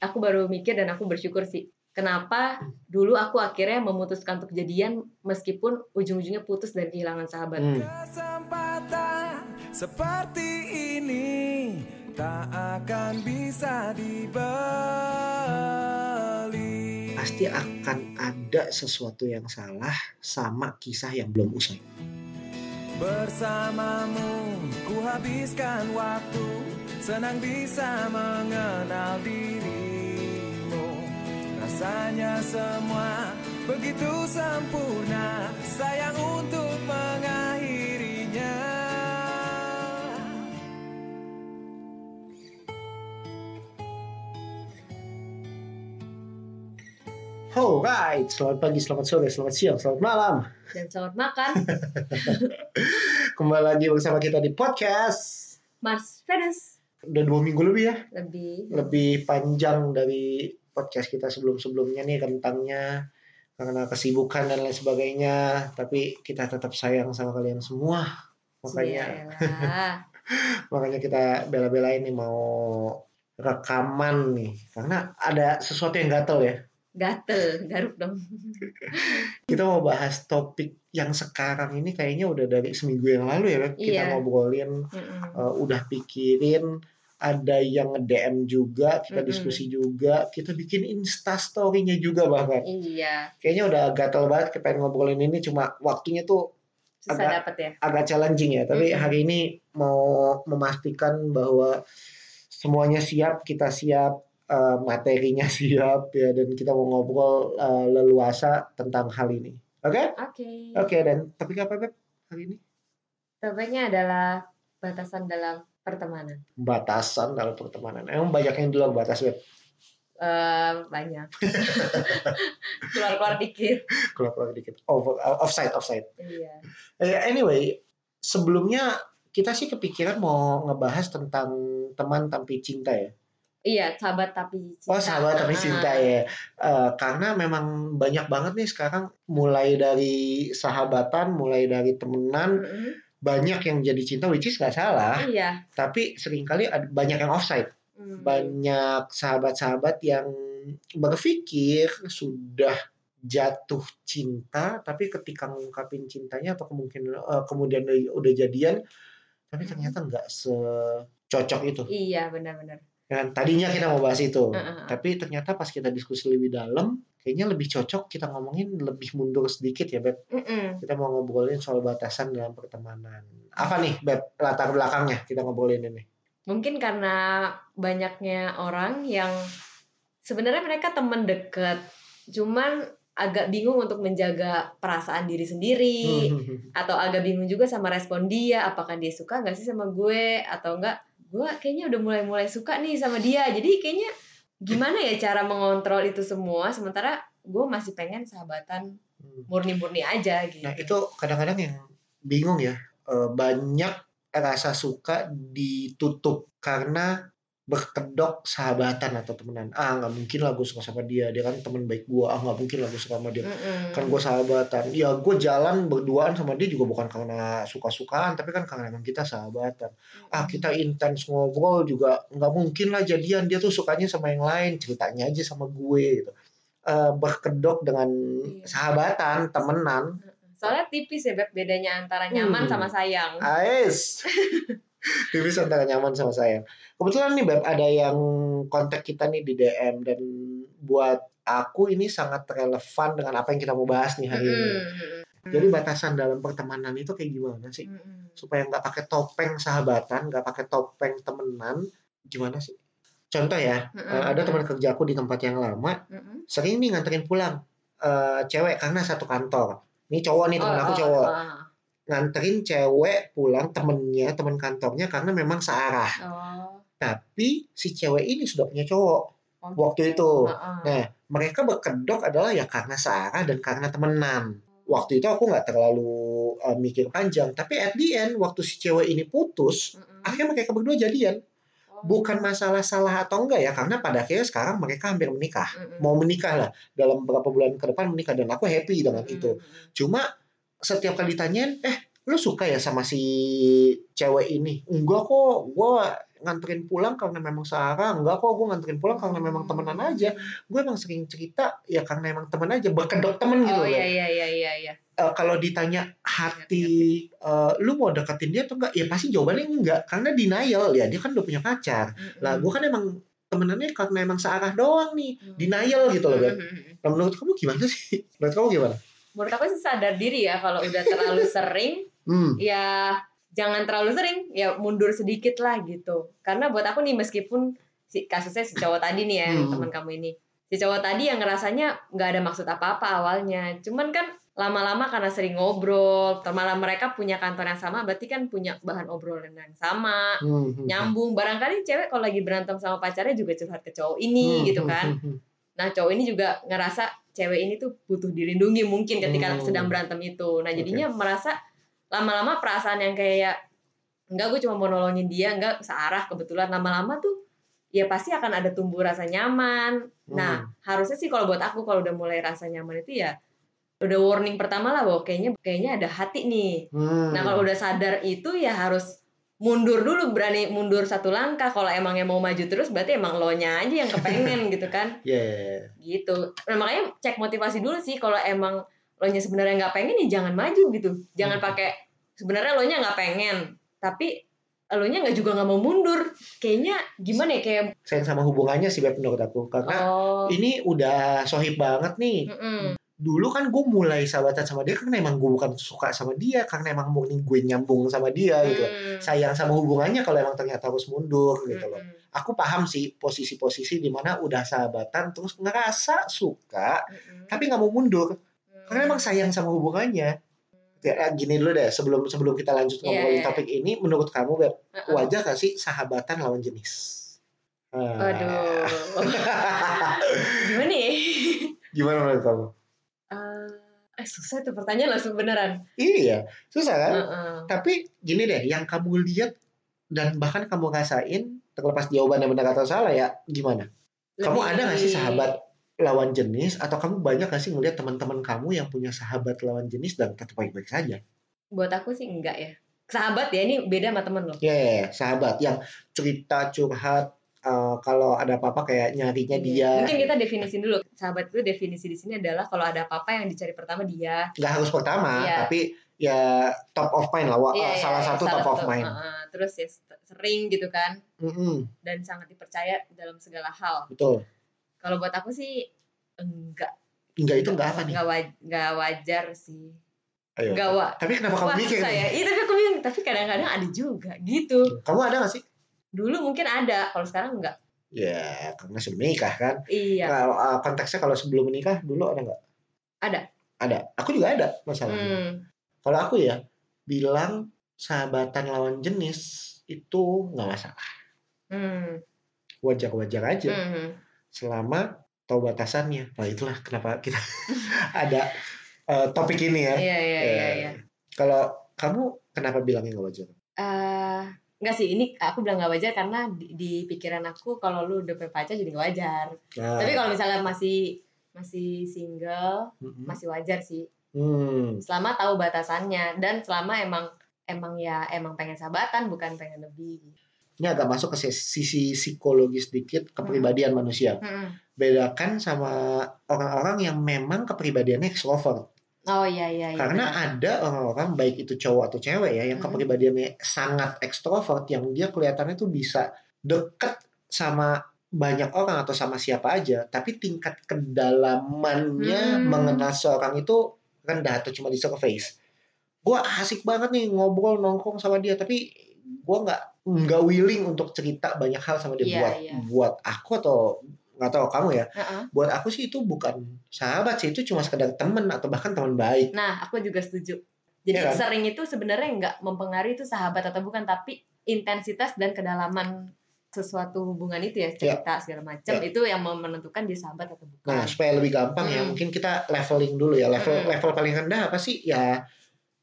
aku baru mikir dan aku bersyukur sih kenapa dulu aku akhirnya memutuskan untuk jadian meskipun ujung-ujungnya putus dan kehilangan sahabat Hmm. Kesempatan seperti ini tak akan bisa dibeli. Pasti akan ada sesuatu yang salah sama kisah yang belum usai. Bersamamu ku habiskan waktu Senang bisa mengenal dirimu Rasanya semua begitu sempurna Sayang untuk mengakhirinya. Alright, selamat pagi, selamat sore, selamat siang, selamat malam. dan selamat makan. Kembali lagi bersama kita di podcast. Mars Venus. Udah dua minggu lebih ya, lebih. Lebih panjang dari podcast kita sebelum-sebelumnya nih rentangnya karena kesibukan dan lain sebagainya. Tapi kita tetap sayang sama kalian semua. Makanya makanya kita bela-belain nih mau rekaman nih karena ada sesuatu yang gatel ya. gatel garuk dong Kita mau bahas topik yang sekarang ini kayaknya udah dari seminggu yang lalu ya. Kita Iya. ngobrolin, Mm-mm. uh, udah pikirin, ada yang nge-DM juga, kita Mm-mm. diskusi juga, kita bikin Insta story-nya juga bahkan. iya Kayaknya udah gatel banget kita pengen ngobrolin ini, cuma waktunya tuh susah Agak- dapet ya agak challenging ya. Tapi Mm-mm. hari ini mau memastikan bahwa semuanya siap, kita siap, uh, materinya siap ya, dan kita mau ngobrol uh, leluasa tentang hal ini. Oke? oke Oke, dan topik apa Beb hari ini? topiknya adalah batasan dalam pertemanan Batasan dalam pertemanan. Emang banyak yang duluan batas Beb? Eh, banyak keluar-keluar dikit Keluar-keluar dikit. Over, offside, offside. iya Eh, anyway, sebelumnya kita sih kepikiran mau ngebahas tentang teman tapi cinta ya. iya sahabat tapi cinta. Oh sahabat tapi Ah, cinta ya. Eh, karena memang banyak banget nih sekarang mulai dari sahabatan, mulai dari temenan, Mm-mm. Banyak yang jadi cinta which is nggak salah. iya Tapi sering kali ada, banyak yang offside. Mm. Banyak sahabat-sahabat yang berpikir sudah jatuh cinta, tapi ketika ngungkapin cintanya atau kemungkinan eh, kemudian udah jadian, tapi ternyata nggak secocok itu. iya benar-benar Dan tadinya kita mau bahas itu, Heeh. tapi ternyata pas kita diskusi lebih dalam, kayaknya lebih cocok kita ngomongin lebih mundur sedikit ya, Beb. Mm-mm. Kita mau ngobrolin soal batasan dalam pertemanan. Apa nih, Beb, latar belakangnya kita ngobrolin ini? mungkin karena banyaknya orang yang sebenarnya mereka teman deket cuman agak bingung untuk menjaga perasaan diri sendiri Hmm. atau agak bingung juga sama respon dia apakah dia suka nggak sih sama gue atau enggak gue kayaknya udah mulai-mulai suka nih sama dia jadi kayaknya gimana ya cara mengontrol itu semua? Sementara gue masih pengen sahabatan Hmm. murni-murni aja gitu. Nah itu kadang-kadang yang bingung ya. Eh, banyak rasa suka ditutup karena berkedok sahabatan atau temenan. Ah nggak mungkin lah gue suka sama dia. Dia kan teman baik gue ah nggak mungkin lah gue suka sama dia. Mm-mm. kan gue sahabatan. Ya gue jalan berduaan sama dia juga bukan karena suka-sukaan tapi kan karena emang kita sahabatan. Ah kita intens ngobrol juga nggak mungkin lah jadian. Dia tuh sukanya sama yang lain ceritanya aja sama gue gitu. Eh, berkedok dengan Iya. sahabatan temenan. Soalnya tipis ya beb. Bedanya antara nyaman Hmm. sama sayang. Ais. Tipis antara nyaman sama sayang. Kebetulan nih Beb ada yang kontak kita nih di DM dan buat aku ini sangat relevan dengan apa yang kita mau bahas nih hari ini. Mm-mm. Jadi batasan dalam pertemanan itu kayak gimana sih? Mm-mm. Supaya nggak pakai topeng sahabatan, nggak pakai topeng temenan, gimana sih? Contoh ya, eh, ada teman kerja aku di tempat yang lama, sering nih nganterin pulang eh, cewek karena satu kantor. Ini cowok nih temen Oh, aku oh, cowok. oh. Nganterin cewek pulang temennya temen kantornya karena memang searah Oh, tapi si cewek ini sudah punya cowok oh, waktu gitu. itu Heeh. nah mereka berkedok adalah ya karena searah dan karena temenan waktu itu aku nggak terlalu uh, mikir panjang tapi at the end waktu si cewek ini putus Mm-mm. akhirnya mereka berdua jadian Oh. bukan masalah salah atau enggak ya karena pada akhirnya sekarang mereka hampir menikah Mm-mm. mau menikah lah dalam beberapa bulan ke depan menikah dan aku happy dengan Mm-mm. itu cuma setiap kali ditanyain eh lu suka ya sama si cewek ini? Enggak kok gua nganterin pulang karena memang searah enggak kok gue nganterin pulang karena memang temenan aja. Gue emang sering cerita ya karena emang temen aja berkedok temen gitu oh loh. iya iya iya iya iya. Eh, kalau ditanya hati eh, lu mau deketin dia atau enggak? Ya pasti jawabannya enggak karena denial. Ya dia kan udah punya pacar. Mm-mm. lah gue kan emang temenannya karena emang searah doang nih. Mm. denial gitu loh. Mm-mm. Nah, menurut kamu gimana sih? Menurut kamu gimana menurut aku sih sadar diri ya kalau udah terlalu sering hmm. ya jangan terlalu sering ya mundur sedikit lah gitu. Karena buat aku nih meskipun si kasusnya si cowok tadi nih ya Hmm. teman kamu ini. Si cowok tadi yang ngerasanya nggak ada maksud apa-apa awalnya. Cuman kan lama-lama karena sering ngobrol malah mereka punya kantor yang sama berarti kan punya bahan obrolan yang sama. Hmm, hmm, nyambung. Barangkali cewek kalau lagi berantem sama pacarnya juga curhat ke cowok ini hmm, gitu hmm, kan. hmm, hmm. Nah, cowok ini juga ngerasa cewek ini tuh butuh dilindungi mungkin ketika Hmm. sedang berantem itu. Nah, jadinya merasa lama-lama perasaan yang kayak enggak gue cuma mau nolongin dia, enggak searah kebetulan lama-lama tuh ya pasti akan ada tumbuh rasa nyaman. Nah, harusnya sih kalau buat aku kalau udah mulai rasa nyaman itu ya udah warning pertama lah bahwa kayaknya kayaknya ada hati nih. Hmm. Nah, kalau udah sadar itu ya harus mundur dulu berani mundur satu langkah. Kalau emangnya mau maju terus berarti emang lo nya aja yang kepengen gitu kan. Ya, ya, ya. gitu. Nah, makanya cek motivasi dulu sih. Kalau emang lo nya sebenarnya nggak pengen ya jangan maju gitu. Jangan Hmm. pakai sebenarnya lo nya nggak pengen tapi lo nya nggak juga nggak mau mundur. Kayaknya gimana ya kayak sayang sama hubungannya sih menurut aku. Karena oh. ini udah sohib banget nih. Mm-mm, dulu kan gue mulai sahabatan sama dia karena emang gue bukan suka sama dia karena emang murni gue nyambung sama dia gitu mm, sayang sama hubungannya kalau emang ternyata harus mundur gitu loh mm-mm, aku paham sih posisi-posisi di mana udah sahabatan terus ngerasa suka mm-mm, tapi nggak mau mundur mm. karena emang sayang sama hubungannya ya eh, gini dulu deh sebelum sebelum kita lanjut Iya, ngobrolin iya. topik ini menurut kamu Beb Uh-uh. wajar gak sih sahabatan lawan jenis Ah. Aduh. gimana ya gimana menurut kamu Eh, susah tuh pertanyaan langsung beneran. iya susah kan Heeh. tapi gini deh yang kamu lihat dan bahkan kamu rasain terlepas jawabannya benar atau salah ya gimana kamu Lebih- ada gak sih sahabat lawan jenis atau kamu banyak gak sih ngeliat teman-teman kamu yang punya sahabat lawan jenis dan tetap baik-baik saja Buat aku sih enggak ya. Sahabat ya ini beda sama temen loh. ya ya, ya, sahabat yang cerita curhat eh, kalau ada apa-apa kayak nyarinya Iya. dia Mungkin kita definisin dulu. Sahabat itu definisi di sini adalah kalau ada apa-apa yang dicari pertama dia. nggak harus pertama Iya. tapi ya top of mind lah Iya, iya, salah iya, satu top of mind Heeh. terus ya sering gitu kan Mm-mm, dan sangat dipercaya dalam segala hal. betul Kalau buat aku sih enggak. enggak itu enggak apa nih Enggak, waj- enggak wajar sih. Ayo. Enggak wa. tapi kenapa kamu mikir ya. Iya, tapi aku bingung. Tapi kadang-kadang ada juga gitu. kamu ada gak sih Dulu mungkin ada, kalau sekarang enggak. ya karena sudah menikah kan Iya. Kalau uh, konteksnya kalau sebelum menikah dulu ada nggak? Ada. Ada. Aku juga ada masalahnya. Hmm. Kalau aku ya bilang sahabatan lawan jenis itu nggak masalah. Hmm. Wajar-wajar aja Hmm. selama tahu batasannya. Nah itulah kenapa kita ada uh, topik ini ya. Iya, iya, iya, Eh, iya. Kalau kamu kenapa bilangnya nggak wajar? Eh, enggak sih, ini aku bilang nggak wajar karena di, di pikiran aku kalau lu udah punya pacar jadi nggak wajar. Nah, Tapi kalau misalnya masih masih single, mm-mm. masih wajar sih. Hmm, Selama tahu batasannya dan selama emang emang ya emang pengen sahabatan bukan pengen lebih. ini agak masuk ke sisi psikologis sedikit kepribadian manusia. Hmm. Bedakan sama orang-orang yang memang kepribadiannya extrovert. Oh iya iya iya. Karena benar. ada orang-orang baik itu cowok atau cewek ya yang Mm. kepribadiannya sangat ekstrovert yang dia kelihatannya tuh bisa deket sama banyak orang atau sama siapa aja, tapi tingkat kedalamannya Hmm. mengenal seorang itu rendah atau cuma di surface. Gua asik banget nih ngobrol nongkrong sama dia, tapi gua nggak nggak willing untuk cerita banyak hal sama dia Iya, buat iya. buat aku atau nggak tahu kamu ya. Heeh. Buat aku sih itu bukan sahabat sih, itu cuma sekedar temen atau bahkan teman baik. Nah, aku juga setuju. Jadi Iya kan? sering itu sebenarnya nggak mempengaruhi itu sahabat atau bukan, tapi intensitas dan kedalaman sesuatu hubungan itu ya cerita segala macam Iya. itu yang menentukan dia sahabat atau bukan. Nah, supaya lebih gampang ya, Hmm. mungkin kita leveling dulu ya. Level Hmm. level paling rendah apa sih? Ya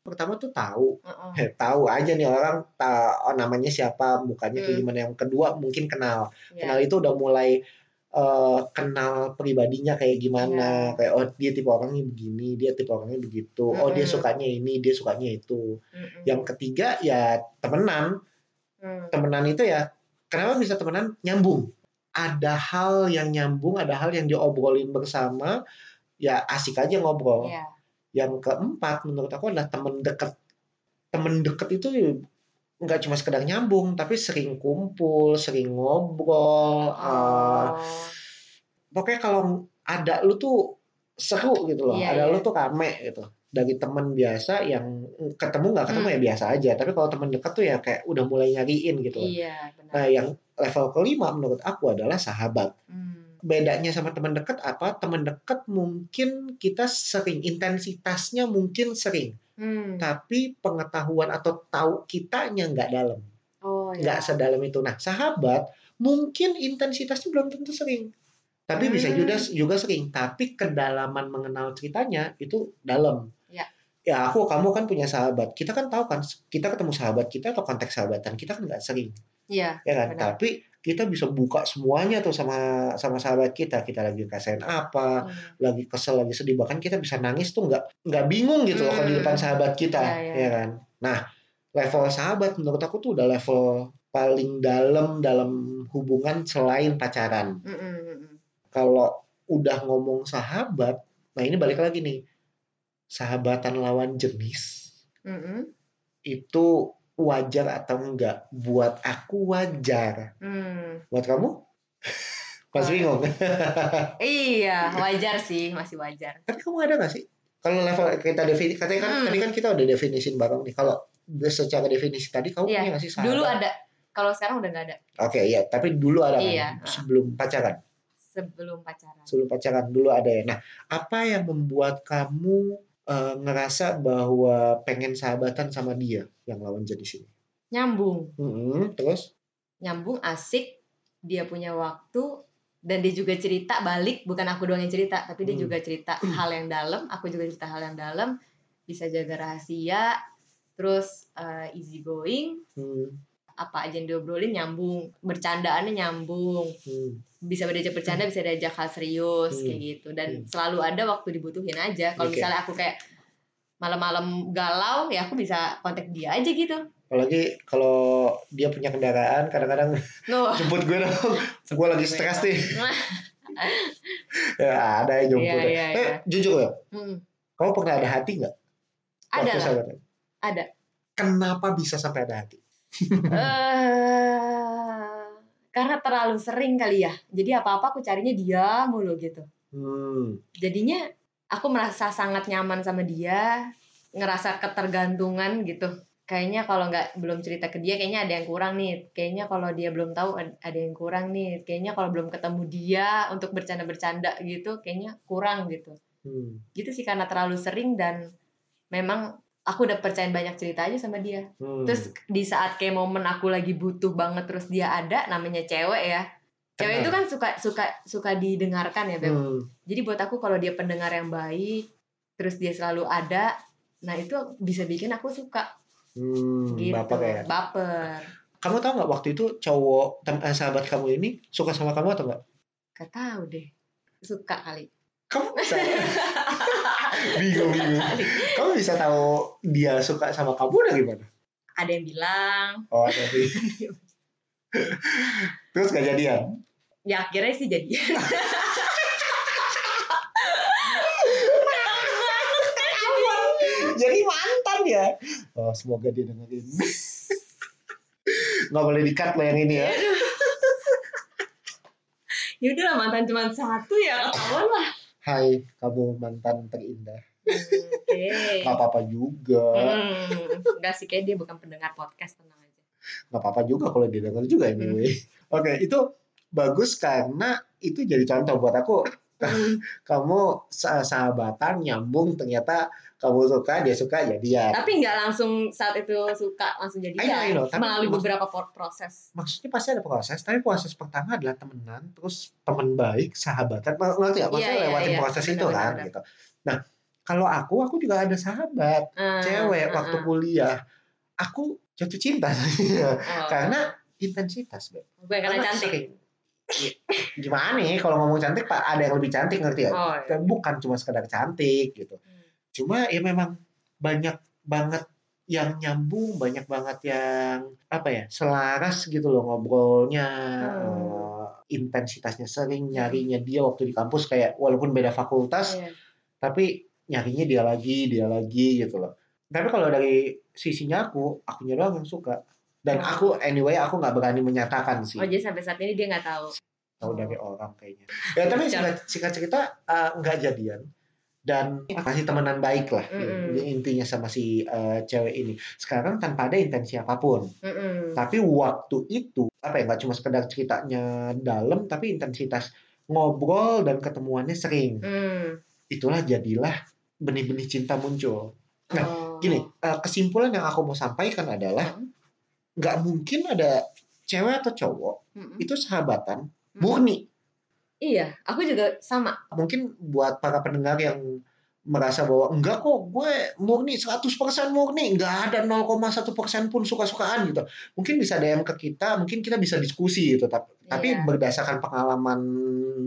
pertama tuh tahu. Heeh. Eh, tahu aja nih orang ta- oh, namanya siapa, mukanya kayak Hmm. gimana. Yang kedua mungkin kenal. Iya. Kenal itu udah mulai eh, kenal pribadinya kayak gimana. Kayak oh dia tipe orangnya begini, dia tipe orangnya begitu. Oh dia sukanya ini, dia sukanya itu. Mm-mm. Yang ketiga ya temenan. Hmm. Temenan itu ya kenapa bisa temenan nyambung ada hal yang nyambung ada hal yang diobrolin bersama ya asik aja ngobrol Iya. yang keempat menurut aku adalah temen deket temen deket itu nggak cuma sekedar nyambung tapi sering kumpul sering ngobrol eh, Oh. pokoknya kalau ada lu tuh seru gitu loh Iya, ada iya. lu tuh rame gitu dari temen biasa yang ketemu nggak ketemu Hmm. ya biasa aja tapi kalau temen deket tuh ya kayak udah mulai nyariin gitu loh. Iya, benar. nah yang level kelima menurut aku adalah sahabat Hmm. bedanya sama teman dekat apa teman dekat mungkin kita sering intensitasnya mungkin sering Hmm. tapi pengetahuan atau tahu kitanya nggak dalam Oh, ya. nggak sedalam itu nah sahabat mungkin intensitasnya belum tentu sering tapi bisa Hmm. juga juga sering tapi kedalaman mengenal ceritanya itu dalam Ya. ya aku kamu kan punya sahabat kita kan tahu kan kita ketemu sahabat kita atau konteks sahabatan kita kan nggak sering Iya. ya kan Benar. tapi kita bisa buka semuanya tuh sama sama sahabat kita kita lagi kasihan apa Hmm. lagi kesel lagi sedih bahkan kita bisa nangis tuh nggak nggak bingung gitu loh kalau di Hmm. depan sahabat kita Ya, ya. ya kan nah level sahabat menurut aku tuh udah level paling dalam dalam hubungan selain pacaran Mm, mm, mm, mm. kalau udah ngomong sahabat nah ini balik lagi nih sahabatan lawan jenis Mm, mm. itu wajar atau enggak? Buat aku wajar. Hmm. buat kamu? Masih bingung Iya, wajar sih, masih wajar. tapi kamu ada nggak sih? Kalau level kita definisi katanya kan Hmm. tadi kan kita udah definisin bareng nih. Kalau secara definisi tadi kamu Iya, punya nggak sih sahabat Dulu ada, kalau sekarang udah nggak ada. oke iya. Tapi dulu ada kan? Iya. sebelum pacaran? Sebelum pacaran. sebelum pacaran dulu ada ya. Nah apa yang membuat kamu eh, ngerasa bahwa pengen sahabatan sama dia yang lawan jenis ini Nyambung, Mm-mm, terus? Nyambung, asik. Dia punya waktu dan dia juga cerita balik, bukan aku doang yang cerita, tapi dia Hmm. juga cerita hal yang dalam, aku juga cerita hal yang dalam, bisa jaga rahasia, terus eh, easy going, hmm, apa aja yang diobrolin nyambung, bercandaannya nyambung, hmm, bisa diajak bercanda, bisa diajak hal serius Hmm. kayak gitu, dan Hmm. selalu ada waktu dibutuhin aja. Kalau Oke. misalnya aku kayak malam-malam galau, ya aku bisa kontak dia aja gitu. apalagi kalau dia punya kendaraan kadang-kadang Nuh, jemput gue dong gue lagi stres nih ya ada yang jemput Iya, iya, eh iya. jujur ya Hmm. kamu pernah ada hati nggak ada lah, ada. kenapa bisa sampai ada hati Eh, karena terlalu sering kali ya. Jadi apa-apa aku carinya dia mulu gitu. hmm, Jadinya aku merasa sangat nyaman sama dia, ngerasa ketergantungan gitu. Kayaknya kalau nggak belum cerita ke dia, kayaknya ada yang kurang nih. Kayaknya kalau dia belum tahu ad- ada yang kurang nih. Kayaknya kalau belum ketemu dia untuk bercanda-bercanda gitu, kayaknya kurang gitu. hmm, Gitu sih karena terlalu sering dan memang aku udah percaya banyak cerita aja sama dia. hmm. Terus di saat kayak momen aku lagi butuh banget terus dia ada, namanya cewek ya. Cewek Kenal. itu kan suka suka suka didengarkan ya, Beb. Hmm, Jadi buat aku kalau dia pendengar yang baik, terus dia selalu ada, nah itu bisa bikin aku suka hmm, gitu. baper ya Baper. kamu tahu nggak waktu itu cowok eh, sahabat kamu ini suka sama kamu atau nggak Gak tahu deh. Suka kali. kamu bisa bingung bingung. Kamu bisa tahu dia suka sama kamu dari mana Ada yang bilang, oh tapi terus gak jadian? Ya akhirnya sih jadi. jadi mantan ya? Oh semoga dia dengerin. Nggak boleh dikat lo yang ini ya. Ya udahlah mantan cuma satu ya ketahuan lah. Hai kamu mantan terindah Hmm, Oke. nggak apa-apa juga Hmm, enggak sih kayak dia bukan pendengar podcast tenang aja. nggak apa-apa juga kalau dia denger juga anyway oke itu bagus karena itu jadi contoh buat aku Hmm. kamu sa- sahabatan nyambung ternyata kamu suka dia suka jadian Tapi nggak langsung saat itu suka langsung jadi I know, I know. Tapi melalui beberapa proses. maksudnya pasti ada proses tapi proses pertama adalah temenan terus teman baik sahabatan Nggak- ngerti ya maksudnya Iya, iya, lewatin iya. proses Benar, itu benar, kan benar. gitu nah kalau aku aku juga ada sahabat Ah, cewek ah, waktu ah. kuliah aku jatuh cinta Oh. karena intensitas Beb. gue karena cantik. sering. Gimana nih kalau ngomong cantik pak ada yang lebih cantik ngerti ya Oh, iya. bukan cuma sekedar cantik gitu Hmm. cuma ya memang banyak banget yang nyambung banyak banget yang apa ya selaras gitu loh ngobrolnya Hmm. eh, intensitasnya sering nyarinya dia waktu di kampus kayak walaupun beda fakultas Iya. tapi nyarinya dia lagi dia lagi gitu loh tapi kalau dari sisinya aku akunya doang yang suka dan Oh. aku anyway aku nggak berani menyatakan sih Oh jadi sampai saat ini dia nggak tahu. tahu dari orang kayaknya ya tapi singkat, singkat cerita eh, nggak jadian dan masih temenan baik lah Mm-mm. intinya sama si eh, cewek ini sekarang tanpa ada intensi apa pun Mm-mm. tapi waktu itu apa ya nggak cuma sekedar ceritanya dalam tapi intensitas ngobrol dan ketemuannya sering Mm. itulah jadilah benih-benih cinta muncul Nah, Oh. gini eh, kesimpulan yang aku mau sampaikan adalah Mm. Nggak mungkin ada cewek atau cowok Mm-mm. itu sahabatan murni Iya, aku juga sama. mungkin buat para pendengar yang merasa bahwa enggak kok gue murni 100% murni nggak ada 0,1% pun suka-sukaan gitu mungkin bisa DM ke kita mungkin kita bisa diskusi gitu tapi tapi Iya. berdasarkan pengalaman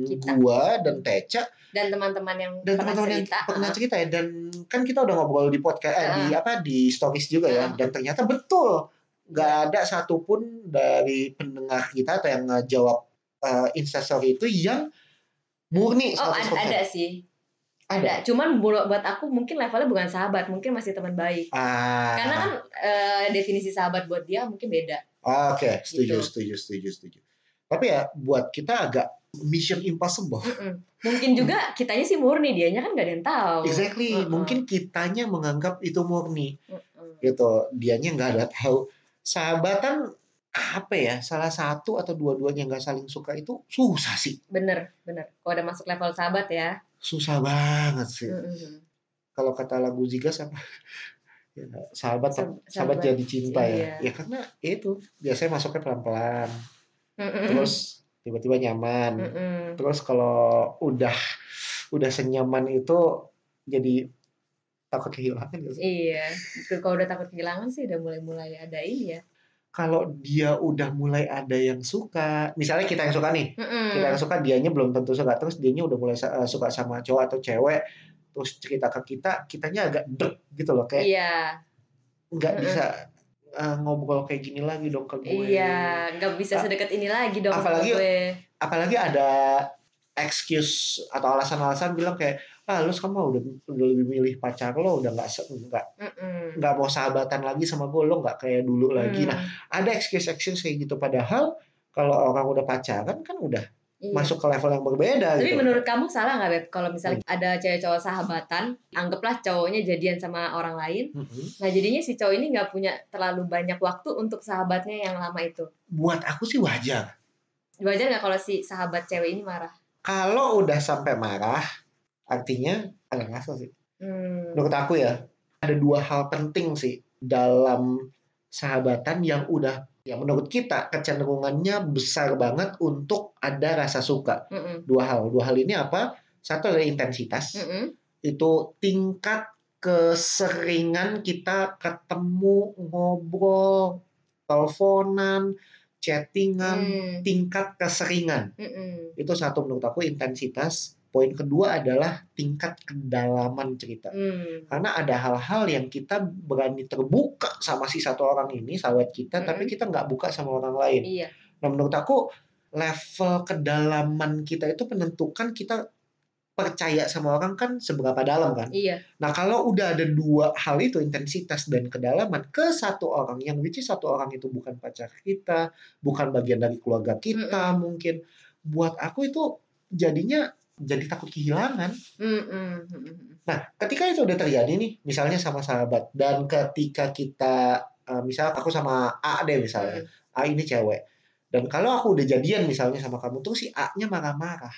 Kita. gua dan Teca Dan teman-teman yang dan pernah teman-teman yang cerita. pernah uh, cerita ya dan kan kita udah ngobrol di podcast eh, di apa di stories juga ya Heeh. dan ternyata betul nggak ada satupun dari pendengar kita atau yang ngejawab uh, instastory itu yang murni Oh 100%. ada, ada sih. Ada. Cuman buat aku mungkin levelnya bukan sahabat, mungkin masih teman baik. Ah, Karena kan eh, definisi sahabat buat dia mungkin beda. Ah, Oke, setuju, Gitu. setuju, setuju, setuju. Tapi ya buat kita agak mission impossible. Mm-mm. Mungkin juga kitanya sih murni, dianya kan gak ada yang tahu. Exactly, Uh-uh. mungkin kitanya menganggap itu murni, Mm-mm. gitu. Dianya nggak ada tahu. Sahabatan apa ya? Salah satu atau dua-duanya nggak saling suka itu susah sih, Bener, bener. Kalau udah masuk level sahabat ya. susah banget sih. Mm-mm. Kalau kata lagu Zigas apa? Ya, sahabat sahabat sahabat, jadi cinta ya. iya. Ya karena itu biasanya masuknya pelan-pelan, Mm-mm. terus tiba-tiba nyaman. Mm-mm. Terus kalau udah udah senyaman itu jadi takut kehilangan gitu. Iya, Itu kalau udah takut kehilangan sih udah mulai-mulai ada ini ya. Kalau dia udah mulai ada yang suka, misalnya kita yang suka nih, Mm-mm. kita yang suka dianya belum tentu suka, terus dianya udah mulai eh, suka sama cowok atau cewek, terus cerita ke kita, kitanya agak deg gitu loh, kayak Iya, nggak Mm-mm. bisa eh, ngobrol kayak gini lagi dong ke gue. iya, nggak bisa sedekat ini lagi dong apalagi- gue. Apalagi ada excuse atau alasan-alasan bilang kayak ah lu kamu udah udah lebih milih pacar lo udah nggak nggak nggak mau sahabatan lagi sama gue lo nggak kayak dulu lagi nah Hmm, ada excuse-excuse kayak gitu padahal kalau orang udah pacaran kan udah iya. masuk ke level yang berbeda Tapi gitu. menurut kamu salah nggak Beb? Kalau misalnya ada cewek cowok sahabatan, anggaplah cowoknya jadian sama orang lain, Mm-mm. nah jadinya si cowok ini nggak punya terlalu banyak waktu untuk sahabatnya yang lama itu. Buat aku sih wajar. Wajar nggak kalau si sahabat cewek ini marah? Kalau udah sampai marah, artinya agak ngasal sih. Hmm. Menurut aku ya, ada dua hal penting sih dalam sahabatan yang udah ya menurut kita kecenderungannya besar banget untuk ada rasa suka. Mm-mm. Dua hal. Dua hal ini apa? Satu adalah intensitas. Mm-mm. Itu tingkat keseringan kita ketemu, ngobrol, teleponan, chattingan, Hmm. tingkat keseringan. Mm-mm. Itu satu menurut aku intensitas. Poin kedua adalah tingkat kedalaman cerita. Hmm. Karena ada hal-hal yang kita berani terbuka sama si satu orang ini, sahabat kita, tapi Mm-mm. kita nggak buka sama orang lain. Iya. Nah menurut aku level kedalaman kita itu menentukan kita percaya sama orang kan seberapa dalam kan. Iya. Nah kalau udah ada dua hal itu intensitas dan kedalaman ke satu orang yang which is satu orang itu bukan pacar kita, bukan bagian dari keluarga kita mungkin. Buat aku itu jadinya jadi takut kehilangan. Mm-mm. Nah, ketika itu udah terjadi nih, misalnya sama sahabat, dan ketika kita, eh, misal aku sama A deh misalnya, A ini cewek, dan kalau aku udah jadian misalnya sama kamu, terus si A-nya marah-marah,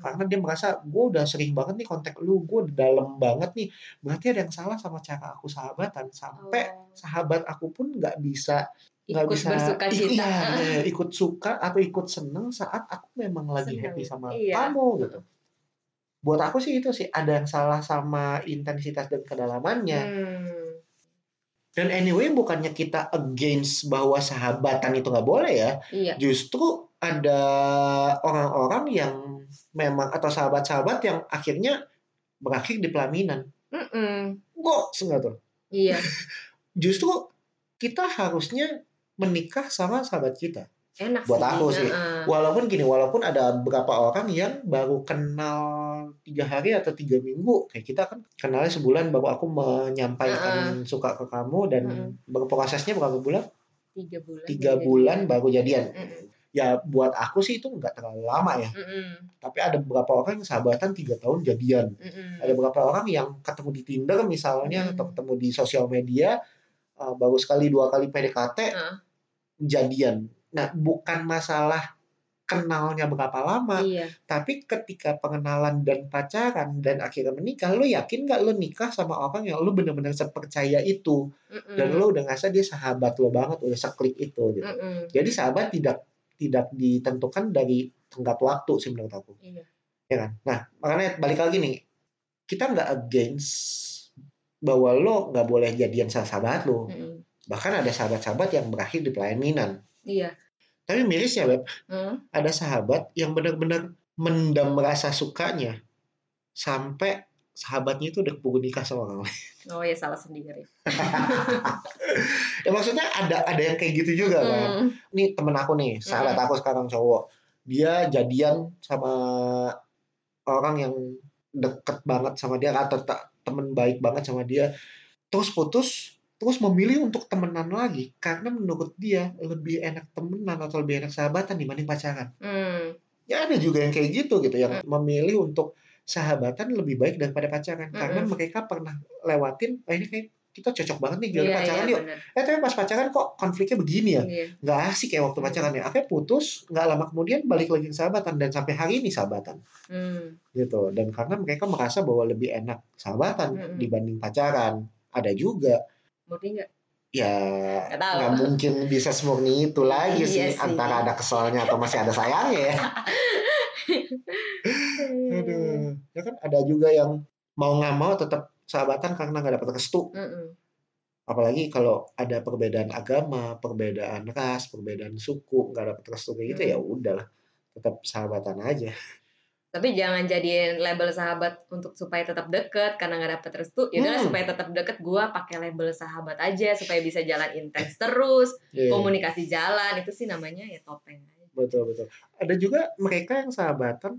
karena dia merasa, gue udah sering banget nih kontak lu, gue udah dalam banget nih, berarti ada yang salah sama cara aku sahabatan, sampai Oh. sahabat aku pun nggak bisa nggak ikut bisa bersuka cita. iya, iya, ikut suka atau ikut seneng saat aku memang lagi Seneng, happy sama iya. kamu gitu. Buat aku sih itu sih ada yang salah sama intensitas dan kedalamannya. Hmm. Dan anyway bukannya kita against bahwa sahabatan itu nggak boleh ya. Iya. Justru ada orang-orang yang memang atau sahabat-sahabat yang akhirnya berakhir di pelaminan. Mm-mm. Kok enggak tuh? Iya. justru kita harusnya menikah sama sahabat kita. enak Buat sih aku sih. Walaupun gini, walaupun ada beberapa orang yang baru kenal tiga hari atau tiga minggu, kayak kita kan kenalnya sebulan baru aku menyampaikan suka ke kamu dan Heeh. berprosesnya berapa bulan? tiga bulan Tiga bulan jadian. baru jadian. Mm-mm. Ya buat aku sih itu nggak terlalu lama ya. Mm-mm. Tapi ada beberapa orang yang sahabatan tiga tahun jadian. Mm-mm. Ada beberapa orang yang ketemu di Tinder misalnya Hmm. atau ketemu di sosial media uh, baru sekali dua kali PDKT Heeh. Jadian. Nah bukan masalah kenalnya berapa lama, iya tapi ketika pengenalan dan pacaran dan akhirnya menikah, lo yakin nggak lo nikah sama orang yang lo benar-benar sepercaya itu Mm-mm. dan lo udah ngerasa dia sahabat lo banget, udah seklik itu gitu. Jadi sahabat tidak tidak ditentukan dari tenggat waktu sih menurut aku. iya ya kan? Nah, makanya balik lagi nih, kita nggak against bahwa lo nggak boleh jadian sama sahabat lo. Mm-mm. Bahkan ada sahabat-sahabat yang berakhir di pelaminan. iya Tapi miris ya, Beb, Mm. ada sahabat yang benar-benar mendam rasa sukanya sampai sahabatnya itu udah keburu nikah sama orang lain. oh ya salah sendiri Ya maksudnya ada ada yang kayak gitu juga kan. Mm. Nih temen aku nih, sahabat Mm-mm. aku sekarang cowok. Dia jadian sama orang yang deket banget sama dia atau temen baik banget sama dia. Terus putus, terus memilih untuk temenan lagi karena menurut dia lebih enak temenan atau lebih enak sahabatan dibanding pacaran. Mm. Ya ada juga yang kayak gitu gitu yang memilih untuk sahabatan lebih baik daripada pacaran karena Mm-mm. mereka pernah lewatin, oh ini kayak kita cocok banget nih jadi iya pacaran iya yuk. benar Eh tapi pas pacaran kok konfliknya begini ya? iya nggak asik kayak waktu pacaran ya. Akhirnya putus, nggak lama kemudian balik lagi ke sahabatan dan sampai hari ini sahabatan Mm. gitu. Dan karena mereka merasa bahwa lebih enak sahabatan Mm-mm. dibanding pacaran. Ada juga murni nggak ya Nggak mungkin bisa semurni itu lagi sih Iya sih. antara ada keselnya atau masih ada sayangnya ya. Aduh, ya kan ada juga yang mau nggak mau tetap sahabatan karena nggak dapat restu. Mm-mm. Apalagi kalau ada perbedaan agama, perbedaan ras, perbedaan suku, nggak dapat restu kayak gitu Hmm. ya udahlah, tetap sahabatan aja. Tapi jangan jadiin label sahabat untuk supaya tetap deket karena nggak dapet restu. Ya Hmm. supaya tetap deket gua pakai label sahabat aja supaya bisa jalan intens terus, Iya, komunikasi jalan itu sih namanya ya topeng aja. betul betul. Ada juga mereka yang sahabatan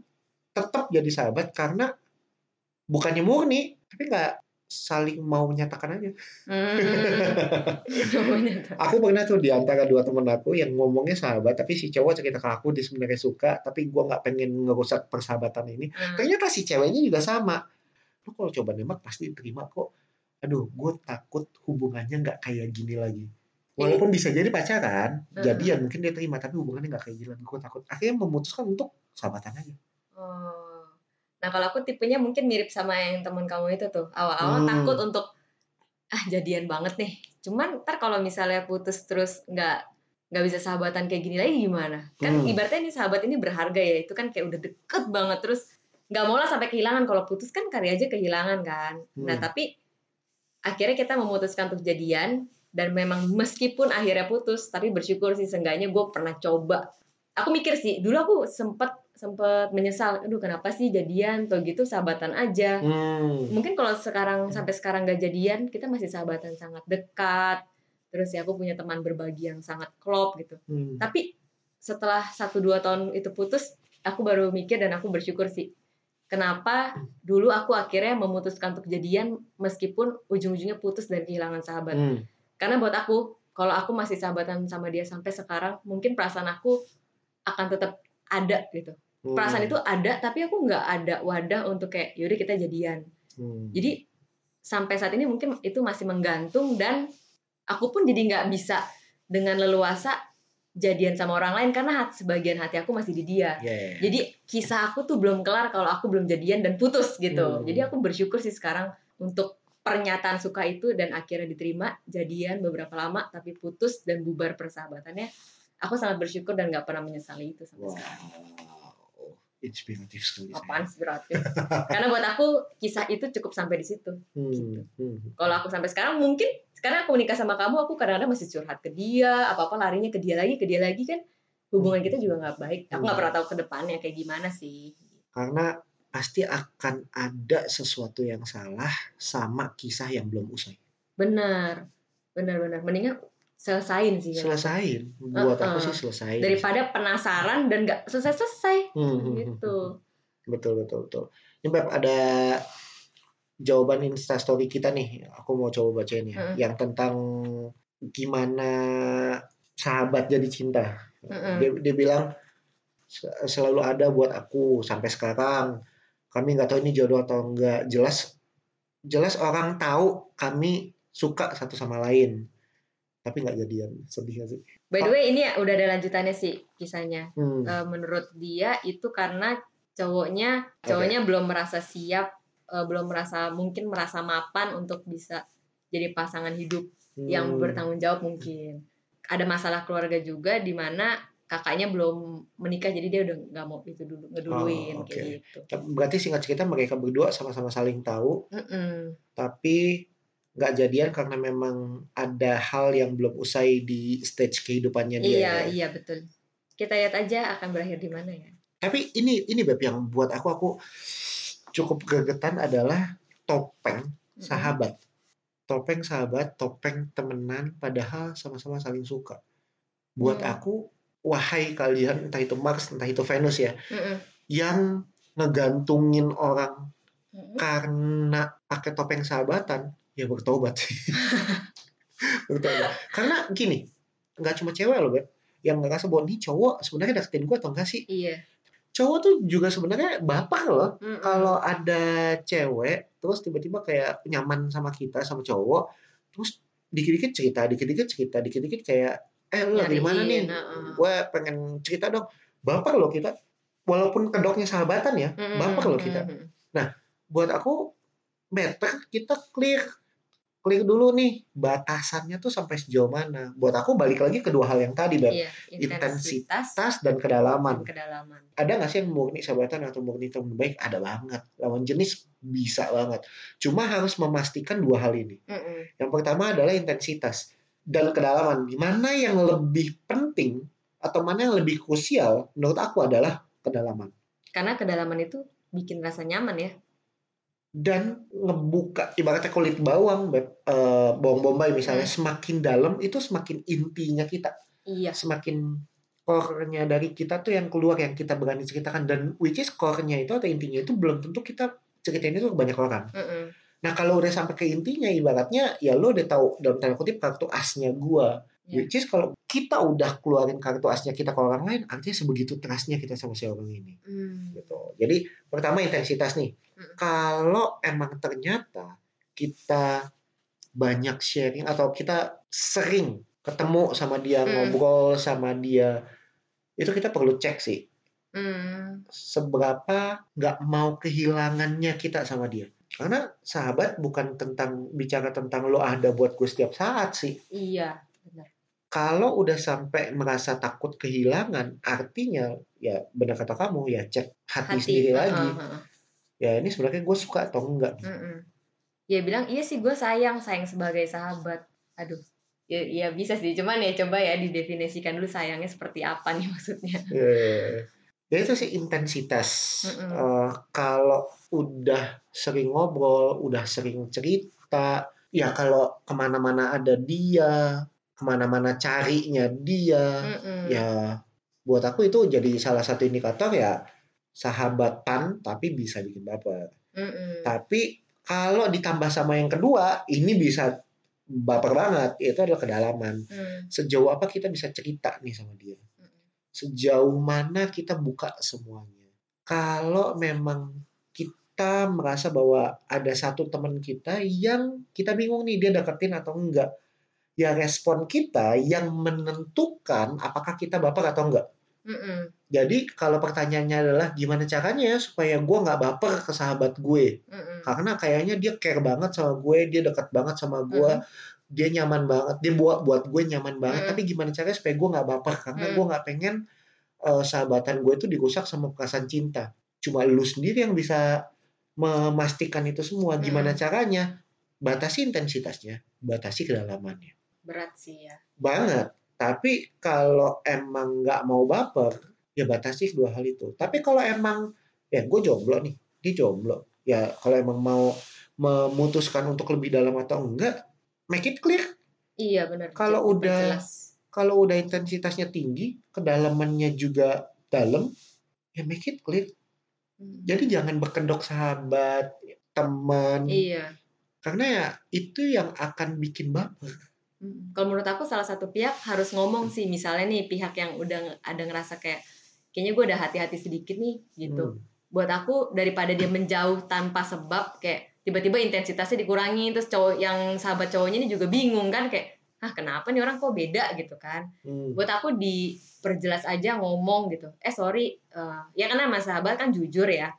tetap jadi sahabat karena bukannya murni, tapi nggak saling mau menyatakan aja. Tuh. Aku pernah tuh di antara dua temen aku yang ngomongnya sahabat, tapi si cowok cerita ke aku dia sebenarnya suka, tapi gua nggak pengen ngerusak persahabatan ini. Hmm. Ternyata si ceweknya juga sama. Lu kalau coba nembak pasti diterima kok. Aduh, gue takut hubungannya nggak kayak gini lagi. Walaupun bisa jadi pacaran, Hmm. jadian mungkin dia terima, tapi hubungannya nggak kayak gini lagi. Gue takut. Akhirnya memutuskan untuk sahabatan aja. Oh. Nah kalau aku tipenya mungkin mirip sama yang temen kamu itu tuh. Awal-awal Hmm. takut untuk ah jadian banget nih. Cuman ntar kalau misalnya putus terus nggak nggak bisa sahabatan kayak gini lagi gimana? Kan Hmm. ibaratnya nih sahabat ini berharga ya. Itu kan kayak udah deket banget terus nggak mau lah sampai kehilangan. Kalau putus kan kali aja kehilangan kan. Nah Hmm. tapi akhirnya kita memutuskan untuk jadian dan memang meskipun akhirnya putus tapi bersyukur sih seenggaknya gue pernah coba aku mikir sih dulu aku sempet sempet menyesal aduh kenapa sih jadian? Atau gitu sahabatan aja. Hmm. mungkin kalau sekarang sampai sekarang gak jadian kita masih sahabatan sangat dekat. Terus ya aku punya teman berbagi yang sangat klop gitu. Hmm. tapi setelah satu dua tahun itu putus aku baru mikir dan aku bersyukur sih. Kenapa dulu aku akhirnya memutuskan untuk jadian meskipun ujung-ujungnya putus dan kehilangan sahabat. Hmm. karena buat aku kalau aku masih sahabatan sama dia sampai sekarang mungkin perasaan aku akan tetap ada gitu Hmm. perasaan itu ada tapi aku nggak ada wadah untuk kayak yaudah kita jadian Hmm. jadi sampai saat ini mungkin itu masih menggantung dan aku pun jadi nggak bisa dengan leluasa jadian sama orang lain karena hati, sebagian hati aku masih di dia Yeah. jadi kisah aku tuh belum kelar kalau aku belum jadian dan putus gitu Hmm. jadi aku bersyukur sih sekarang untuk pernyataan suka itu dan akhirnya diterima jadian beberapa lama tapi putus dan bubar persahabatannya aku sangat bersyukur dan nggak pernah menyesali itu sampai sekarang Wow. Inspiratif sekali. apaan sih berarti karena buat aku kisah itu cukup sampai di situ Hmm. Hmm. kalau aku sampai sekarang mungkin sekarang aku menikah sama kamu aku kadang-kadang masih curhat ke dia apa apa larinya ke dia lagi ke dia lagi kan hubungan kita juga nggak baik aku nggak pernah tahu ke depannya kayak gimana sih Karena pasti akan ada sesuatu yang salah sama kisah yang belum usai. benar benar-benar mendingan selesain sih ya. Selesain. Buat aku Uh-uh. sih selesain. daripada penasaran dan nggak selesai-selesai Hmm, hmm, hmm, gitu Betul betul betul. Ini Beb ada jawaban instastory kita nih. Aku mau coba bacain ya. Mm-mm. Yang tentang gimana sahabat jadi cinta. Mm-mm. Dia, dia bilang "Se- selalu ada buat aku sampai sekarang. Kami nggak tahu ini jodoh atau enggak. Jelas jelas orang tahu kami suka satu sama lain. Tapi nggak jadian. Sedih gak sih? by the way ini ya udah ada lanjutannya sih kisahnya Hmm. Eh, menurut dia itu karena cowoknya cowoknya belum merasa siap eh, belum merasa mungkin merasa mapan untuk bisa jadi pasangan hidup yang Hmm. bertanggung jawab mungkin ada masalah keluarga juga di mana kakaknya belum menikah jadi dia udah nggak mau itu dulu ngeduluin Oh, oke. kayak gitu Berarti singkat cerita mereka berdua sama-sama saling tahu Mm-mm. tapi nggak jadian karena memang ada hal yang belum usai di stage kehidupannya dia. iya ya. iya betul kita lihat aja akan berakhir di mana ya Tapi ini ini beb yang buat aku aku cukup gregetan adalah topeng sahabat. Topeng sahabat, topeng temenan padahal sama-sama saling suka. Buat Hmm. aku wahai kalian entah itu Mars entah itu Venus ya Mm-mm. yang ngegantungin orang karena pakai topeng sahabatan ya bertobat. Bertobat. Karena gini nggak cuma cewek loh beb. Yang ngerasa bahwa nih cowok sebenarnya deketin gue atau enggak sih? Iya. Cowok tuh juga sebenarnya baper loh. Mm-mm. kalau ada cewek terus tiba-tiba kayak nyaman sama kita sama cowok terus dikit-dikit cerita dikit-dikit cerita dikit-dikit kayak eh lu lagi mana nih? heeh. gue pengen cerita dong. Baper loh kita. Walaupun kedoknya sahabatan ya Mm-mm. baper loh kita. Mm-mm. buat aku better kita clear clear dulu nih batasannya tuh sampai sejauh mana? Buat aku balik lagi ke dua hal yang tadi Beb. Iya intensitas intensitas dan kedalaman. dan kedalaman. Ada nggak sih yang murni sahabatan atau murni teman baik? Ada banget. Lawan jenis bisa banget. Cuma harus memastikan dua hal ini. Mm-mm. yang pertama adalah intensitas dan kedalaman. Di mana yang lebih penting atau mana yang lebih krusial menurut aku adalah kedalaman. Karena kedalaman itu bikin rasa nyaman ya dan ngebuka ibaratnya kulit bawang Beb, eh, bawang bombay misalnya Hmm. semakin dalam itu semakin intinya kita iya semakin core-nya dari kita tuh yang keluar yang kita berani ceritakan dan which is core-nya itu atau intinya itu belum tentu kita ceritain itu ke banyak orang Mm-mm. nah kalau udah sampai ke intinya ibaratnya ya lo udah tahu dalam tanda kutip kartu asnya gua. Which is kalau kita udah keluarin kartu asnya kita ke orang lain artinya sebegitu trustnya kita sama si orang ini Hmm. gitu. Jadi pertama intensitas nih. Mm. Kalau emang ternyata kita banyak sharing atau kita sering ketemu sama dia, Mm. ngobrol sama dia, itu kita perlu cek sih Hmm. seberapa nggak mau kehilangannya kita sama dia. Karena sahabat bukan tentang bicara tentang lo ada buat gue setiap saat sih. iya Kalau udah sampai merasa takut kehilangan, artinya ya benar kata kamu ya cek hati, sendiri lagi. Heeh, heeh. ya ini sebenarnya gue suka atau enggak Mm-mm. dia bilang iya sih gue sayang sayang sebagai sahabat aduh ya, ya bisa sih cuman ya coba ya didefinisikan dulu sayangnya seperti apa nih maksudnya ya ya itu sih intensitas Mm-mm. Eh, kalau udah sering ngobrol udah sering cerita ya kalau ke mana-mana ada dia ke mana-mana carinya dia Mm-mm. ya buat aku itu jadi salah satu indikator ya sahabatan tapi bisa bikin baper Mm-mm. tapi kalau ditambah sama yang kedua ini bisa baper banget itu adalah kedalaman Mm. sejauh apa kita bisa cerita nih sama dia sejauh mana kita buka semuanya kalau memang kita merasa bahwa ada satu teman kita yang kita bingung nih dia deketin atau enggak ya respon kita yang menentukan apakah kita baper atau enggak Mm-mm. jadi kalau pertanyaannya adalah gimana caranya ya supaya gue nggak baper ke sahabat gue Mm-mm. karena kayaknya dia care banget sama gue dia dekat banget sama gue dia nyaman banget dia buat buat gue nyaman banget Mm. tapi gimana caranya supaya gue nggak baper karena Mm. gue nggak pengen eh, sahabatan gue itu dirusak sama perasaan cinta cuma lu sendiri yang bisa memastikan itu semua gimana Mm. caranya batasi intensitasnya batasi kedalamannya berat sih ya banget tapi kalau emang nggak mau baper ya batasi kedua hal itu tapi kalau emang ya gue jomblo nih dia jomblo ya kalau emang mau memutuskan untuk lebih dalam atau enggak make it clear Iya benar. Kalau udah-. Kalau udah intensitasnya tinggi, kedalamannya juga dalam, ya make it clear. Hmm. Jadi jangan berkedok sahabat, teman, Iya. karena ya itu yang akan bikin baper. Mm. Kalau menurut aku salah satu pihak harus ngomong sih, misalnya nih pihak yang udah ada ngerasa kayak kayaknya gue udah hati-hati sedikit nih gitu. Hmm. Buat aku daripada dia menjauh tanpa sebab kayak tiba-tiba intensitasnya dikurangi terus cowok yang sahabat cowoknya ini juga bingung kan kayak ah kenapa nih orang kok beda gitu kan. Hmm. Buat aku diperjelas aja ngomong gitu. Eh sorry, eh, ya karena mas sahabat kan jujur ya.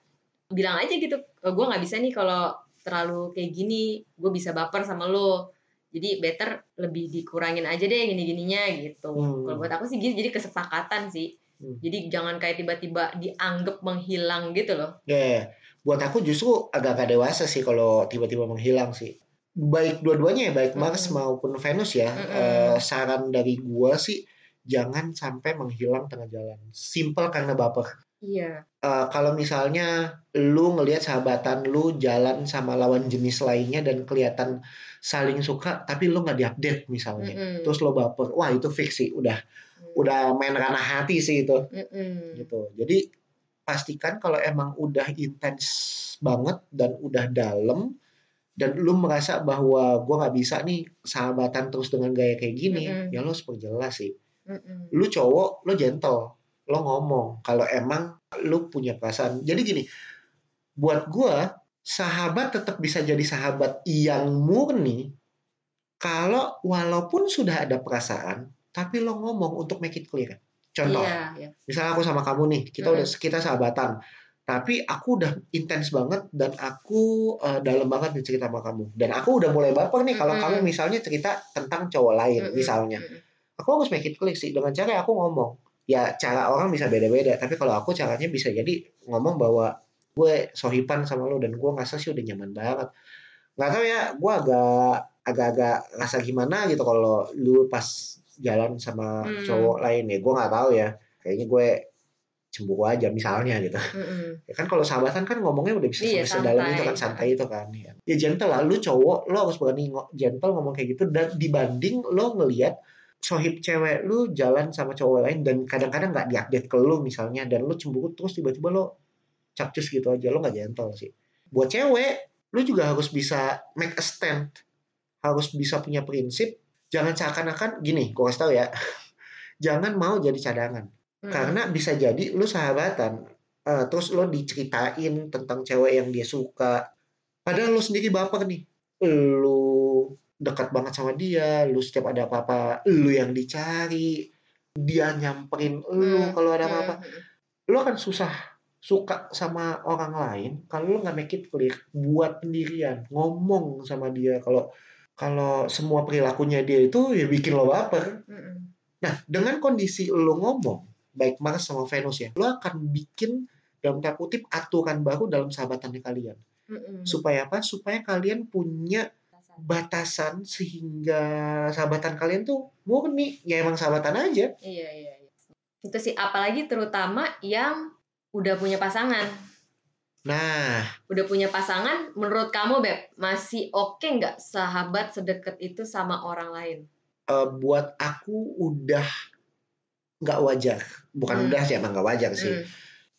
Bilang aja gitu, "Eh, gue nggak bisa nih kalau terlalu kayak gini, gue bisa baper sama lo. Jadi better lebih dikurangin aja deh gini-gininya gitu. Hmm. Kalau buat aku sih gitu, jadi kesepakatan sih. Hmm. Jadi jangan kayak tiba-tiba dianggap menghilang gitu loh. Ya, ya. buat aku justru agak-agak dewasa sih kalau tiba-tiba menghilang sih. Baik dua-duanya ya, baik Mars Mm-mm. maupun Venus ya. Mm-mm. Eh, saran dari gua sih jangan sampai menghilang tengah jalan. Simple karena baper. Iya. Eh, kalau misalnya lu ngelihat sahabatan lu jalan sama lawan jenis lainnya dan kelihatan saling suka tapi lu nggak diupdate misalnya. Mm-mm. Terus lo baper. Wah, itu fix sih. Udah Mm. udah main ranah hati sih itu. Mm-mm. gitu. Jadi pastikan kalau emang udah intens banget dan udah dalam dan lu merasa bahwa gua nggak bisa nih sahabatan terus dengan gaya kayak gini, Mm-mm. ya lu harus perjelas sih. Mm-mm. Lu cowok, lu gentle, lo ngomong kalau emang lu punya perasaan. Jadi gini, buat gua sahabat tetap bisa jadi sahabat yang murni kalau walaupun sudah ada perasaan, tapi lo ngomong untuk make it clear. Contoh, Iya, iya. misalnya aku sama kamu nih kita udah kita sahabatan tapi aku udah intens banget dan aku eh, dalam banget nih cerita sama kamu dan aku udah mulai baper nih kalau Mm-mm. kamu misalnya cerita tentang cowok lain misalnya aku harus make it clear sih dengan cara aku ngomong ya cara orang bisa beda-beda. Tapi kalau aku caranya bisa jadi ngomong bahwa gue sohipan sama lo dan gue ngerasa sih udah nyaman banget. Nggak tahu ya gue agak agak-agak rasa gimana gitu kalau lu pas jalan sama Hmm. cowok lain ya. Gue nggak tahu ya. Kayaknya gue cemburu aja misalnya gitu. Mm-mm. ya kan kalau sahabatan kan ngomongnya udah bisa Iya, sedalam itu kan santai. itu kan ya. ya gentle lah lu cowok lo harus berani gentle ngomong kayak gitu. Dan dibanding lo ngelihat sohib cewek lu jalan sama cowok lain dan kadang-kadang nggak diupdate ke lu misalnya dan lu cemburu terus tiba-tiba lo capcus gitu aja lo nggak gentle sih. Buat cewek lu juga harus bisa make a stand harus bisa punya prinsip. Jangan seakan-akan gini gue kasih tau ya jangan mau jadi cadangan. Mm-mm. karena bisa jadi lu sahabatan eh, terus lo diceritain tentang cewek yang dia suka. Padahal lu sendiri baper nih. Lu dekat banget sama dia lu setiap ada apa-apa lu yang dicari dia nyamperin lu Mm, kalau ada apa-apa mm, lu akan susah suka sama orang lain kalau lu nggak make it clear buat pendirian ngomong sama dia kalau kalau semua perilakunya dia itu ya bikin lo baper mm, mm. Nah, dengan kondisi lo ngomong, baik Mars sama Venus ya, lo akan bikin dalam tanda kutip aturan baru dalam sahabatannya kalian. Mm-mm. Supaya apa? Supaya kalian punya batasan sehingga sahabatan kalian tuh murni, ya emang sahabatan aja. Iya, iya, iya. Itu sih apalagi terutama yang udah punya pasangan. Nah, Udah punya pasangan, menurut kamu Beb, masih oke nggak sahabat sedekat itu sama orang lain? eh, buat aku udah nggak wajar. Bukan Hmm. udah sih, emang nggak wajar sih. Mm.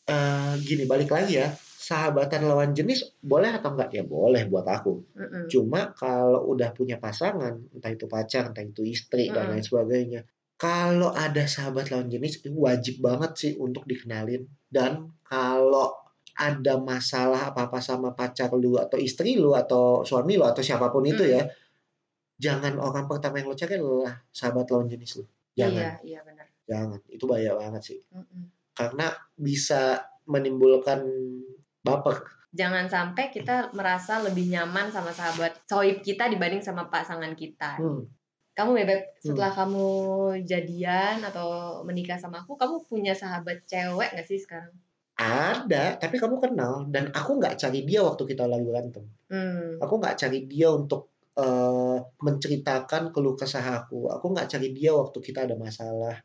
Eh, gini, balik lagi ya. Sahabatan lawan jenis boleh atau enggak? Ya boleh buat aku. Mm-mm. Cuma kalau udah punya pasangan, entah itu pacar, entah itu istri dan Mm-mm. lain sebagainya, kalau ada sahabat lawan jenis itu wajib banget sih untuk dikenalin. Dan kalau ada masalah apa-apa sama pacar lu atau istri lu atau suami lu atau siapa pun itu ya, jangan orang pertama yang lo cari adalah sahabat lawan jenis lu. Jangan, Iya, iya benar. jangan. Itu bahaya banget sih. Mm-mm. Karena bisa menimbulkan baper. Jangan sampai kita merasa lebih nyaman sama sahabat sohib kita dibanding sama pasangan kita. Hmm. Kamu Bebek, setelah kamu jadian atau menikah sama aku, kamu punya sahabat cewek nggak sih sekarang? Ada, tapi kamu kenal dan aku nggak cari dia waktu kita lagi berantem. Hmm. Aku nggak cari dia untuk eh, menceritakan keluh kesah aku. Aku nggak cari dia waktu kita ada masalah.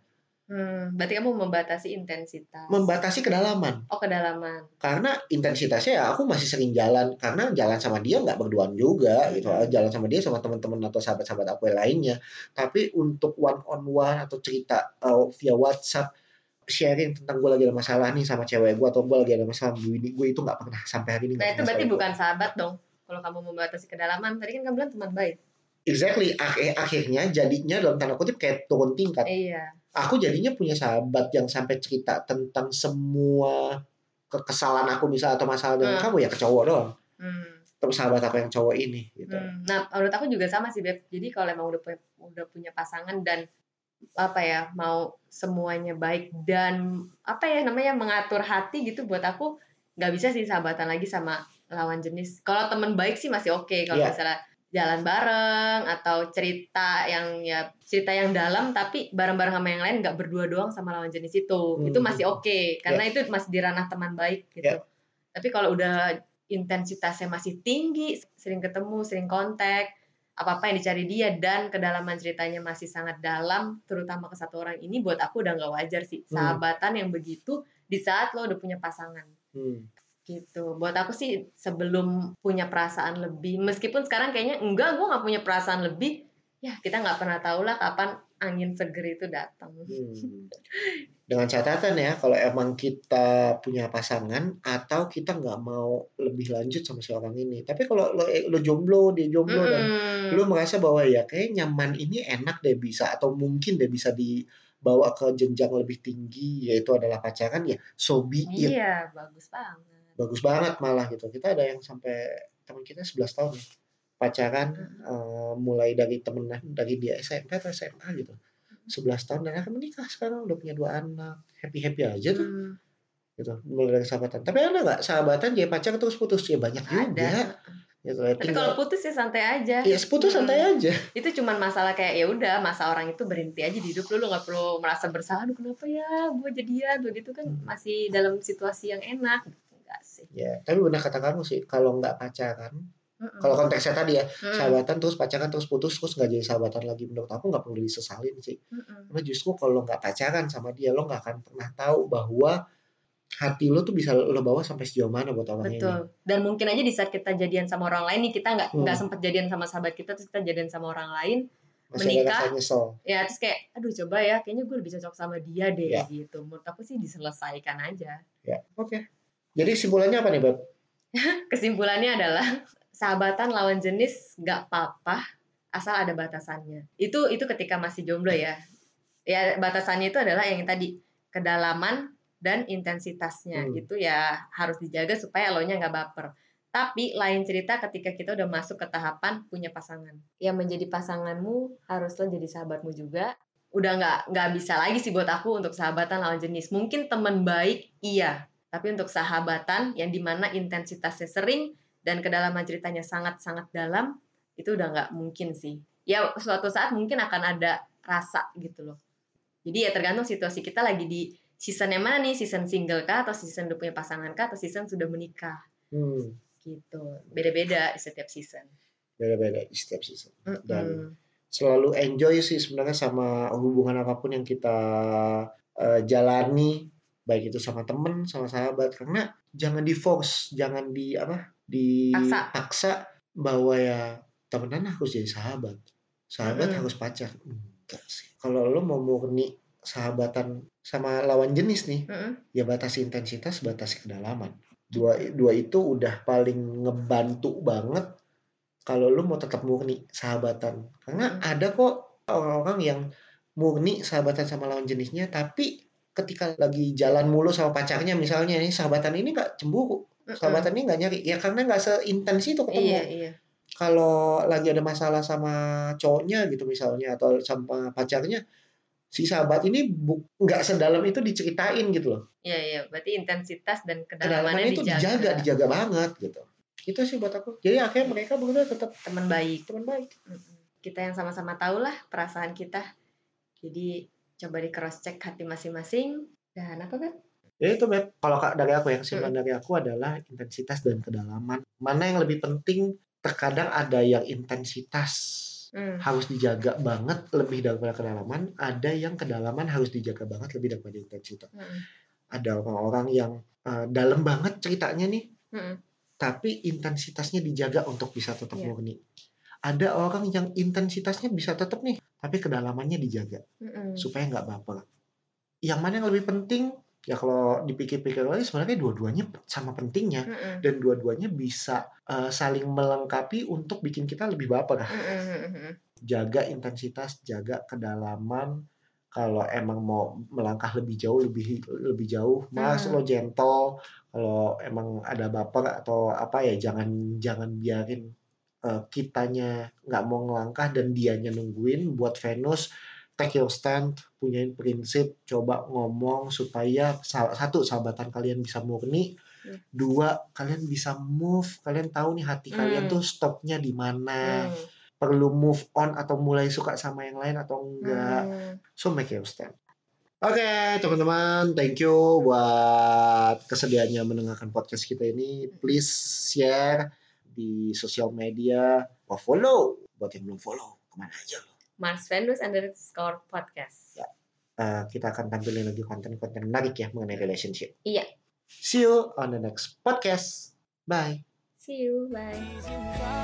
Hmm, berarti kamu membatasi intensitas. membatasi kedalaman oh, kedalaman. karena intensitasnya ya aku masih sering jalan karena jalan sama dia nggak berduaan juga gitu Hmm. jalan sama dia sama teman-teman atau sahabat-sahabat aku yang lainnya tapi untuk one on one atau cerita uh, via WhatsApp sharing tentang gue lagi ada masalah nih sama cewek gue atau gue lagi ada masalah sama bini gue itu nggak pernah sampai hari ini Nah, itu berarti bukan sahabat dong. Kalau kamu membatasi kedalaman, tadi kan kamu bilang teman baik. exactly Ak- akhirnya jadinya dalam tanda kutip kayak turun tingkat Iya. Aku jadinya punya sahabat yang sampai cerita tentang semua kekesalan aku misalnya atau masalah dengan Hmm. kamu ya ke cowok doang Hmm. terus sahabat aku yang cowok ini gitu Hmm. Nah, menurut aku juga sama sih, Beb. Jadi kalau emang udah punya, udah punya pasangan dan apa ya, mau semuanya baik dan apa ya namanya mengatur hati gitu buat aku nggak bisa sih sahabatan lagi sama lawan jenis. Kalau teman baik sih masih oke kalau Iya. misalnya jalan bareng atau cerita yang ya cerita yang dalam tapi bareng-bareng sama yang lain nggak berdua doang sama lawan jenis itu. Hmm. Itu masih oke karena itu masih di ranah teman baik gitu. Iya. Tapi kalau udah intensitasnya masih tinggi, sering ketemu, sering kontak, apa-apa yang dicari dia dan kedalaman ceritanya masih sangat dalam, terutama ke satu orang ini buat aku udah nggak wajar sih. Hmm. Sahabatan yang begitu di saat lo udah punya pasangan Hmm. Gitu. Buat aku sih sebelum punya perasaan lebih, meskipun sekarang kayaknya enggak, gue nggak punya perasaan lebih, ya kita nggak pernah tahu lah kapan angin seger itu datang. Hmm. Dengan catatan ya, kalau emang kita punya pasangan atau kita nggak mau lebih lanjut sama si orang ini. Tapi kalau lo, eh, lo jomblo, dia jomblo dan Mm-mm. lo merasa bahwa ya kayak nyaman ini enak deh bisa atau mungkin deh bisa dibawa ke jenjang lebih tinggi yaitu adalah pacaran ya so be it. Iya, bagus banget. Bagus banget malah gitu. Kita ada yang sampai teman kita 11 tahun ya. Pacaran eh, mulai dari temenan dari dia SMP atau SMA gitu. 11 tahun dan akan menikah sekarang udah punya dua anak. Happy-happy aja tuh Hmm, gitu. Mulai dari sahabatan. Tapi ada nggak sahabatan jadi pacar terus putus? Ya banyak ada. juga. Gitu. Tapi kalau putus ya santai aja. ya seputus Hmm. santai aja. itu cuman masalah kayak ya udah masa orang itu berhenti aja di hidup lu lu nggak perlu merasa bersalah aduh kenapa ya gue jadian tuh gitu kan Hmm. masih dalam situasi yang enak enggak sih Ya, tapi benar kata kamu sih, kalau nggak pacaran, Mm-mm. kalau konteksnya tadi ya, Mm-mm. sahabatan terus pacaran terus putus terus nggak jadi sahabatan lagi menurut aku nggak perlu disesalin sih. Mm-mm. Karena justru kalau nggak pacaran sama dia, lo nggak akan pernah tahu bahwa hati lo tuh bisa lo bawa sampai sejauh mana buat orang ini. betul dan mungkin aja di saat kita jadian sama orang lain nih kita nggak Hmm. nggak sempat jadian sama sahabat kita terus kita jadian sama orang lain Masih Menikah. nyesel. ya terus kayak aduh coba ya kayaknya gue lebih cocok sama dia deh Ya. gitu menurut aku sih diselesaikan aja Ya, oke. Jadi kesimpulannya apa nih, Beb? kesimpulannya adalah sahabatan lawan jenis nggak apa-apa asal ada batasannya. Itu itu ketika masih jomblo ya. Ya batasannya itu adalah yang tadi kedalaman dan intensitasnya. Hmm. itu ya harus dijaga supaya lo nya nggak baper. Tapi lain cerita ketika kita udah masuk ke tahapan punya pasangan. Yang menjadi pasanganmu harus lo jadi sahabatmu juga. Udah nggak nggak bisa lagi sih buat aku untuk sahabatan lawan jenis. Mungkin teman baik iya tapi untuk sahabatan yang di mana intensitasnya sering dan kedalaman ceritanya sangat-sangat dalam itu udah nggak mungkin sih. Ya suatu saat mungkin akan ada rasa gitu loh. Jadi ya tergantung situasi kita lagi di season yang mana nih season single kah atau season udah punya pasangan kah atau season sudah menikah. Hmm, gitu. Beda-beda di setiap season. Beda-beda di setiap season. Dan Mm-mm. selalu enjoy sih sebenarnya sama hubungan apa pun yang kita eh, jalani baik itu sama temen sama sahabat karena jangan di force jangan di apa Paksa. dipaksa bahwa ya temenan harus jadi sahabat sahabat Mm-mm. harus pacar enggak sih kalau lo mau murni sahabatan sama lawan jenis nih Mm-mm. ya batasi intensitas batasi kedalaman dua dua itu udah paling ngebantu banget kalau lu mau tetap murni sahabatan karena Hmm. ada kok orang-orang yang murni sahabatan sama lawan jenisnya tapi ketika lagi jalan mulu sama pacarnya misalnya ini sahabatan ini nggak cemburu sahabatan ini nggak nyari. Ya karena nggak seintens itu ketemu. Iya iya. Kalau lagi ada masalah sama cowoknya gitu misalnya atau sama pacarnya si sahabat ini nggak sedalam itu diceritain gitu loh. Iya iya. Berarti intensitas dan kedalamannya kedalamannya itu dijaga, dijaga dijaga banget gitu. Itu sih buat aku. Jadi akhirnya mereka berdua tetap teman baik. Teman baik. Kita yang sama-sama tahu lah perasaan kita. Jadi coba di cross check hati masing-masing dan apa kan ya itu Beb kalau dari aku yang kesimpulan dari aku adalah intensitas dan kedalaman mana yang lebih penting terkadang ada yang intensitas Hmm. harus dijaga banget lebih daripada kedalaman ada yang kedalaman harus dijaga banget lebih daripada intensitas Hmm. ada orang-orang yang eh, dalam banget ceritanya nih Hmm. tapi intensitasnya dijaga untuk bisa tetap Iya. murni ada orang yang intensitasnya bisa tetap nih tapi kedalamannya dijaga Hmm. supaya nggak baper yang mana yang lebih penting ya kalau dipikir-pikir lagi sebenarnya dua-duanya sama pentingnya Hmm. dan dua-duanya bisa eh, saling melengkapi untuk bikin kita lebih baper Hmm. Hmm. jaga intensitas, jaga kedalaman. Kalau emang mau melangkah lebih jauh, lebih lebih jauh, mas Hmm. lo gentle. Kalau emang ada baper atau apa ya, jangan jangan biarin eh, kitanya nggak mau ngelangkah dan dianya nungguin. Buat Venus, take your stand, punyain prinsip, coba ngomong supaya sa- satu sahabatan kalian bisa murni, Hmm. dua kalian bisa move, kalian tahu nih hati kalian Hmm. tuh stopnya di mana Hmm. perlu move on atau mulai suka sama yang lain atau enggak. Hmm. So make your stand. Oke, teman-teman, thank you buat kesediaannya mendengarkan podcast kita ini. Please share di sosial media, or follow. Buat yang belum follow, ke mana aja lo? Mars Venus underscore podcast. Eh, kita akan tampilin lagi konten-konten menarik ya mengenai relationship. Iya. See you on the next podcast. Bye. See you, bye. Izinkan